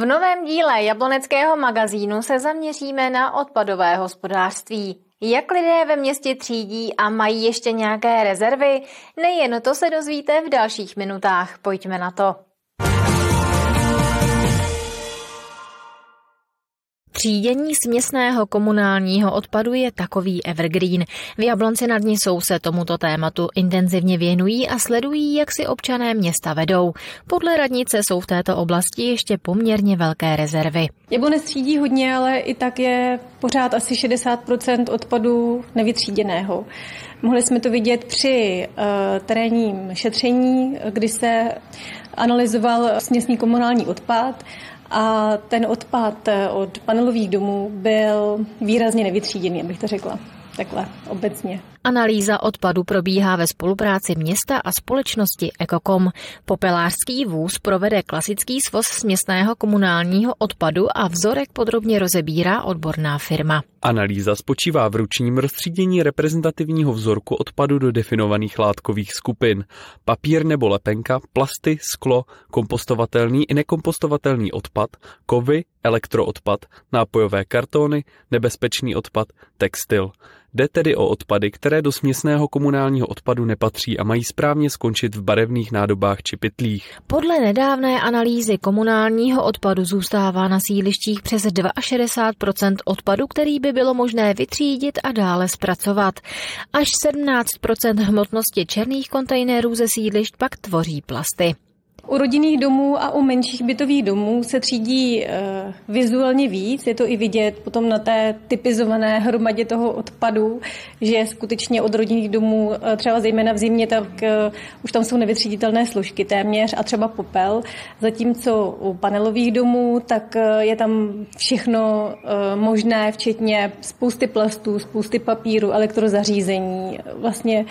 V novém díle Jabloneckého magazínu se zaměříme na odpadové hospodářství. Jak lidé ve městě třídí a mají ještě nějaké rezervy? Nejen to se dozvíte v dalších minutách. Pojďme na to. Třídění směsného komunálního odpadu je takový evergreen. V Jablonci nad Nisou se tomuto tématu intenzivně věnují a sledují, jak si občané města vedou. Podle radnice jsou v této oblasti ještě poměrně velké rezervy. Jablonec třídí hodně, ale i tak je pořád asi 60% odpadu nevytříděného. Mohli jsme to vidět při uh, terénním šetření, kdy se analyzoval směsný komunální odpad a ten odpad od panelových domů byl výrazně nevytříděný, abych to řekla takhle obecně. Analýza odpadu probíhá ve spolupráci města a společnosti Ekokom. Popelářský vůz provede klasický svoz směsného komunálního odpadu a vzorek podrobně rozebírá odborná firma. Analýza spočívá v ručním rozstřídění reprezentativního vzorku odpadu do definovaných látkových skupin. Papír nebo lepenka, plasty, sklo, kompostovatelný i nekompostovatelný odpad, kovy, elektroodpad, nápojové kartony, nebezpečný odpad, textil. Jde tedy o odpady, které do směsného komunálního odpadu nepatří a mají správně skončit v barevných nádobách či pytlích. Podle nedávné analýzy komunálního odpadu zůstává na sídlištích přes 62% odpadu, který by bylo možné vytřídit a dále zpracovat. Až 17% hmotnosti černých kontejnerů ze sídlišť pak tvoří plasty. U rodinných domů a u menších bytových domů se třídí e, vizuálně víc. Je to i vidět potom na té typizované hromadě toho odpadu, že skutečně od rodinných domů, e, třeba zejména v zimě, tak e, už tam jsou nevytříditelné složky téměř a třeba popel. Zatímco u panelových domů, tak je tam všechno možné, včetně spousty plastů, spousty papíru, elektrozařízení. Vlastně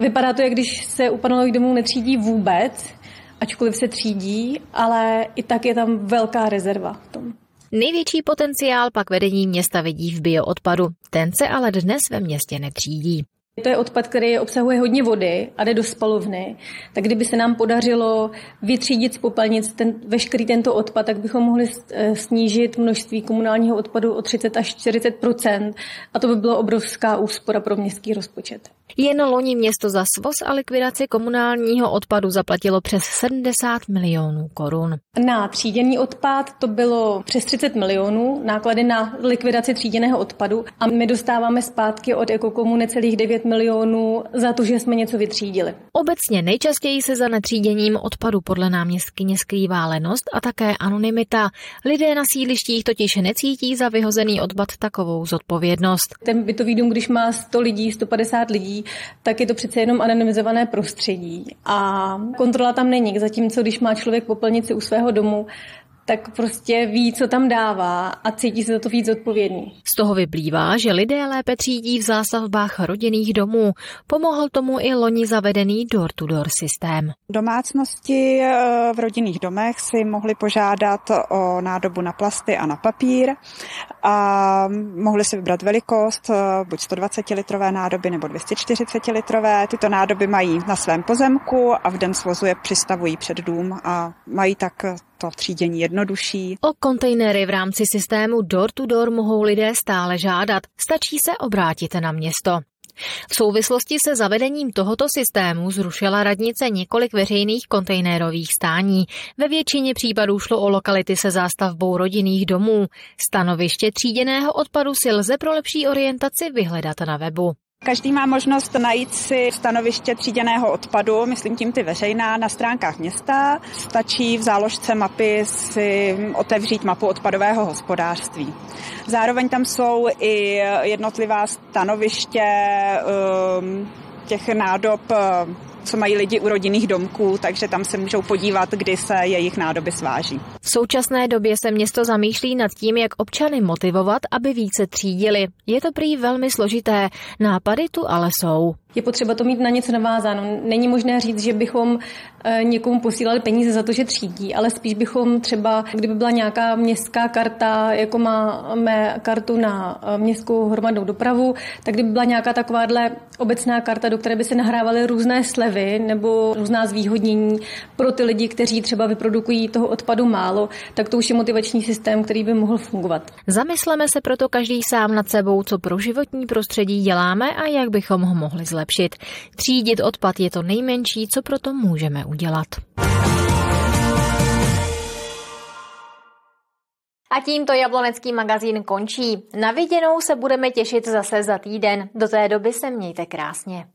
vypadá to, jak když se u panelových domů netřídí vůbec, ačkoliv se třídí, ale i tak je tam velká rezerva v tom. Největší potenciál pak vedení města vidí v bioodpadu. Ten se ale dnes ve městě netřídí. To je odpad, který obsahuje hodně vody a jde do spalovny. Tak kdyby se nám podařilo vytřídit z popelnic ten, veškerý tento odpad, tak bychom mohli eh, snížit množství komunálního odpadu o 30 až 40% a to by byla obrovská úspora pro městský rozpočet. Jen loni město za svoz a likvidaci komunálního odpadu zaplatilo přes 70 milionů korun. Na tříděný odpad to bylo přes 30 milionů, náklady na likvidaci tříděného odpadu a my dostáváme zpátky od Ekokomu necelých 9 milionů za to, že jsme něco vytřídili. Obecně nejčastěji se za netříděním odpadu podle náměstkyně skrývá lenost a také anonymita. Lidé na sídlištích totiž necítí za vyhozený odpad takovou zodpovědnost. Ten bytový dům, když má 100 lidí, 150 lidí, tak je to přece jenom anonymizované prostředí a kontrola tam není. Zatímco když má člověk popelnici u svého domu, tak prostě ví, co tam dává a cítí se za to víc odpovědný. Z toho vyplývá, že lidé lépe třídí v zástavbách rodinných domů. Pomohl tomu i loni zavedený door-to-door systém. Domácnosti eh, v rodinných domech si mohli požádat o nádobu na plasty a na papír a mohli si vybrat velikost, eh, buď 120 litrové nádoby nebo 240 litrové. Tyto nádoby mají na svém pozemku a v den svozu je přistavují před dům a mají tak to třídění jednodušší. O kontejnery v rámci systému door-to-door mohou lidé stále žádat. Stačí se obrátit na město. V souvislosti se zavedením tohoto systému zrušila radnice několik veřejných kontejnerových stání. Ve většině případů šlo o lokality se zástavbou rodinných domů. Stanoviště tříděného odpadu si lze pro lepší orientaci vyhledat na webu. Každý má možnost najít si stanoviště tříděného odpadu, myslím tím ty veřejná, na stránkách města. Stačí v záložce mapy si otevřít mapu odpadového hospodářství. Zároveň tam jsou i jednotlivá stanoviště um, těch nádob co mají lidi u rodinných domků, takže tam se můžou podívat, kdy se jejich nádoby sváží. V současné době se město zamýšlí nad tím, jak občany motivovat, aby více třídili. Je to prý velmi složité, nápady tu ale jsou. Je potřeba to mít na něco navázáno. Není možné říct, že bychom eh, někomu posílali peníze za to, že třídí, ale spíš bychom třeba, kdyby byla nějaká městská karta, jako máme kartu na eh, městskou hromadnou dopravu, tak kdyby byla nějaká takováhle obecná karta, do které by se nahrávaly různé slevy nebo různá zvýhodnění pro ty lidi, kteří třeba vyprodukují toho odpadu málo, tak to už je motivační systém, který by mohl fungovat. Zamysleme se proto každý sám nad sebou, co pro životní prostředí děláme a jak bychom ho mohli zlepšit. Třídit odpad je to nejmenší, co proto můžeme udělat. A tímto jablonecký magazín končí. Na viděnou se budeme těšit zase za týden. Do té doby se mějte krásně.